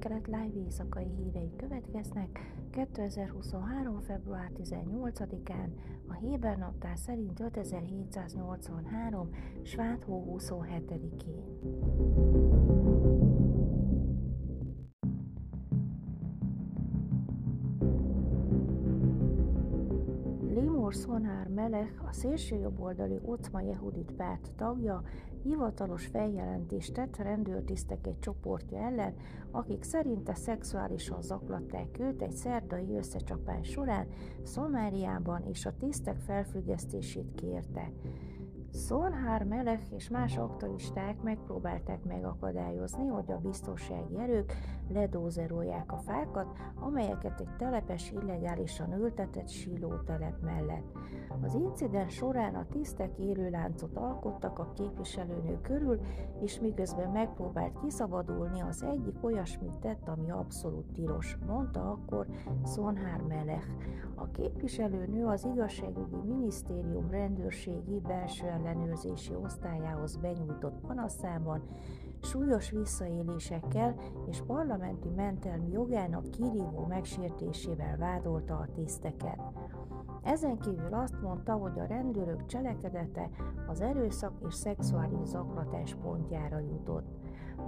Észak-Kelet Live éjszakai hírei következnek 2023. február 18-án, a Héber naptár szerint 5783. Sváthó 27-én. Limor Szonár Melech, a szélsőjobboldali Ocma Jehudit párt tagja, hivatalos feljelentést tett rendőrtisztek egy csoportja ellen, akik szerinte szexuálisan zaklatták őt egy szerdai összecsapás során Szomáriában, és a tisztek felfüggesztését kérte. Szonhár Melech és más aktivisták megpróbálták megakadályozni, hogy a biztonsági erők ledózerolják a fákat, amelyeket egy telepes illegálisan ültetett siló telep mellett. Az incidens során a tisztek élőláncot alkottak a képviselőnő körül, és miközben megpróbált kiszabadulni, az egyik olyasmit tett, ami abszolút tilos, mondta akkor Szonhár Melech. A képviselőnő az igazságügyi minisztérium rendőrségi belső ellenőrzési osztályához benyújtott panaszában súlyos visszaélésekkel és parlamenti mentelmi jogának kirívó megsértésével vádolta a tiszteket. Ezen kívül azt mondta, hogy a rendőrök cselekedete az erőszak és szexuális zaklatás pontjára jutott.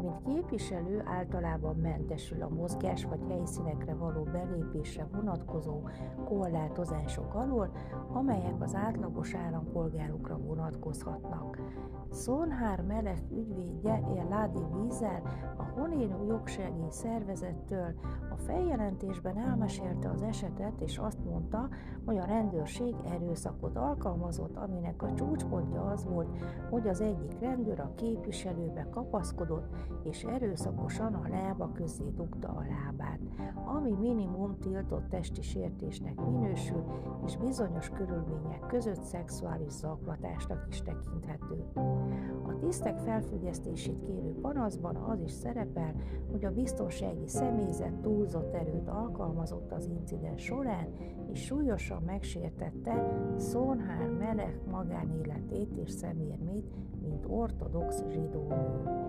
Mint képviselő általában mentesül a mozgás vagy helyszínekre való belépésre vonatkozó korlátozások alól, amelyek az átlagos állampolgárokra vonatkozhatnak. Szonhár Melek ügyvédje Ládi Vízer a Honénu jogsegély szervezettől a feljelentésben elmesélte az esetet, és azt mondta, hogy a rendőrség erőszakot alkalmazott, aminek a csúcspontja az volt, hogy az egyik rendőr a képviselőbe kapaszkodott, és erőszakosan a lába közé dugta a lábát, ami minimum tiltott testi sértésnek minősül, és bizonyos körülmények között szexuális zaklatásnak is tekinthető. A tisztek felfüggesztését kérő panaszban az is szerepel, hogy a biztonsági személyzet túlzott erőt alkalmazott az incidens során, és súlyosan megsértette Szonhár Melech magánéletét és szemérmét, mint ortodox zsidó nő.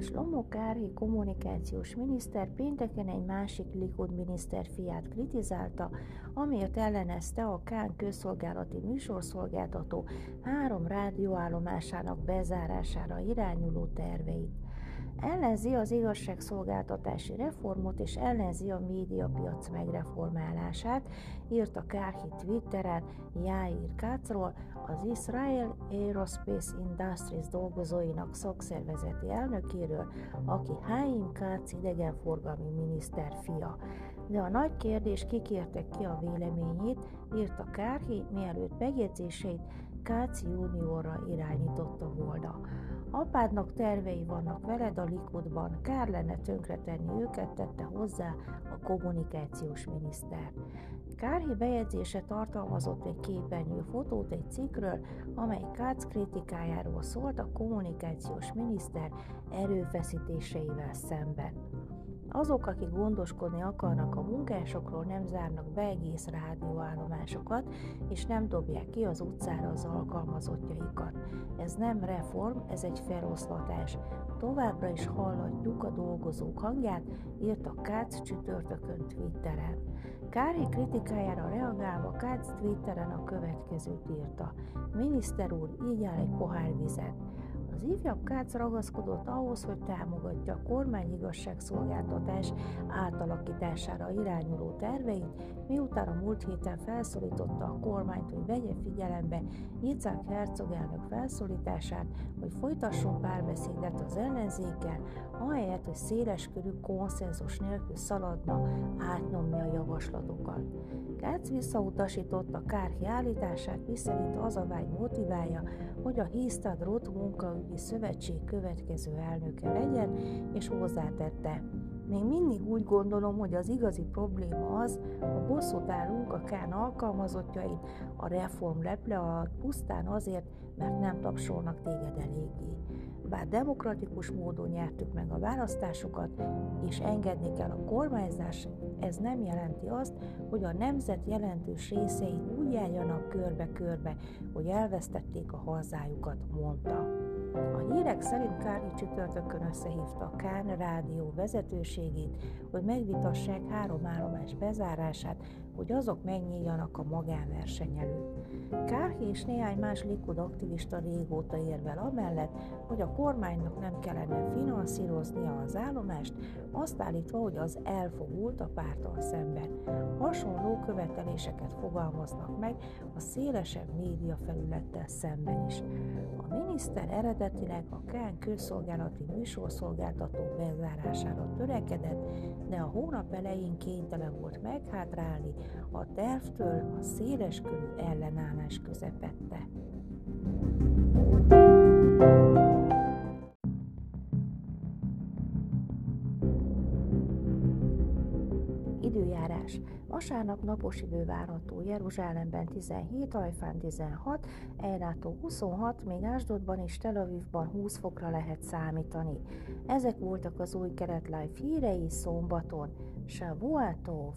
Slomo Kári kommunikációs miniszter pénteken egy másik Likud miniszter fiát kritizálta, amiért ellenezte a Kán közszolgálati műsorszolgáltató három rádióállomásának bezárására irányuló terveit. Ellenzi az igazságszolgáltatási reformot és ellenzi a médiapiac megreformálását, írta Kárhi Twitteren Jair Kácról, az Israel Aerospace Industries dolgozóinak szakszervezeti elnökéről, aki Haim Kác idegenforgalmi miniszter fia. De a nagy kérdés kikérte ki a véleményét, írta Kárhi, mielőtt megjegyzéseit Káci juniorra irányította volna. Apádnak tervei vannak veled a Likudban, kár lenne tönkretenni őket, tette hozzá a kommunikációs miniszter. Kárhi bejegyzése tartalmazott egy képernyő fotót egy cikkről, amely Kác kritikájáról szólt a kommunikációs miniszter erőfeszítéseivel szemben. Azok, akik gondoskodni akarnak a munkásokról, nem zárnak be egész rádióállomásokat, és nem dobják ki az utcára az alkalmazottjaikat. Ez nem reform, ez egy feloszlatás. Továbbra is hallatjuk a dolgozók hangját, írta Kác csütörtökön Twitteren. Kári kritikájára reagálva Kác Twitteren a következőt írta. Miniszter úr, így áll egy pohár vizet. Az ifjabb Kác ragaszkodott ahhoz, hogy támogatja a kormány igazságszolgáltatás átalakítására irányuló terveit, miután a múlt héten felszólította a kormányt, hogy vegye figyelembe Yitzhak Herzog elnök felszólítását, hogy folytasson párbeszédet az ellenzékkel, ahelyett, hogy széleskörű konszenzus nélkül szaladna átnyomni a javaslatokat. Kác visszautasította Kárhi állítását, miszerint az a vágy motiválja, hogy a Histad Roth munkaügyi szövetség következő elnöke legyen, és hozzátette. Még mindig úgy gondolom, hogy az igazi probléma az, ha bosszút állunk a Kán alkalmazottjain a reform leple alatt pusztán azért, mert nem tapsolnak téged eléggé. bár demokratikus módon nyertük meg a választásokat, és engedni kell a kormányzás, ez nem jelenti azt, hogy a nemzet jelentős részei úgy járjanak körbe-körbe, hogy elvesztették a hazájukat, mondta. A hírek szerint Kárnyi csütörtökön összehívta a Kán rádió vezetőségét, hogy megvitassák három állomás bezárását, hogy azok megnyíljanak a magánverseny előtt. Kárhi és néhány más Likud aktivista régóta érvel amellett, hogy a kormánynak nem kellene finanszíroznia az állomást, azt állítva, hogy az elfogult a párttal szemben. Hasonló követeléseket fogalmaznak meg a szélesebb média felülettel szemben is. A miniszter eredetileg a Kán közszolgálati műsorszolgáltató bezárására törekedett, de a hónap elején kénytelen volt meghátrálni a tervtől a széleskörű ellenállás közepette. Időjárás. Vasárnap napos idő várható Jeruzsálemben 17, Ajfán 16, Ejrátó 26, még Ásdodban és Tel Avivban 20 fokra lehet számítani. Ezek voltak az új keretláj hírei szombaton. Shavuatov!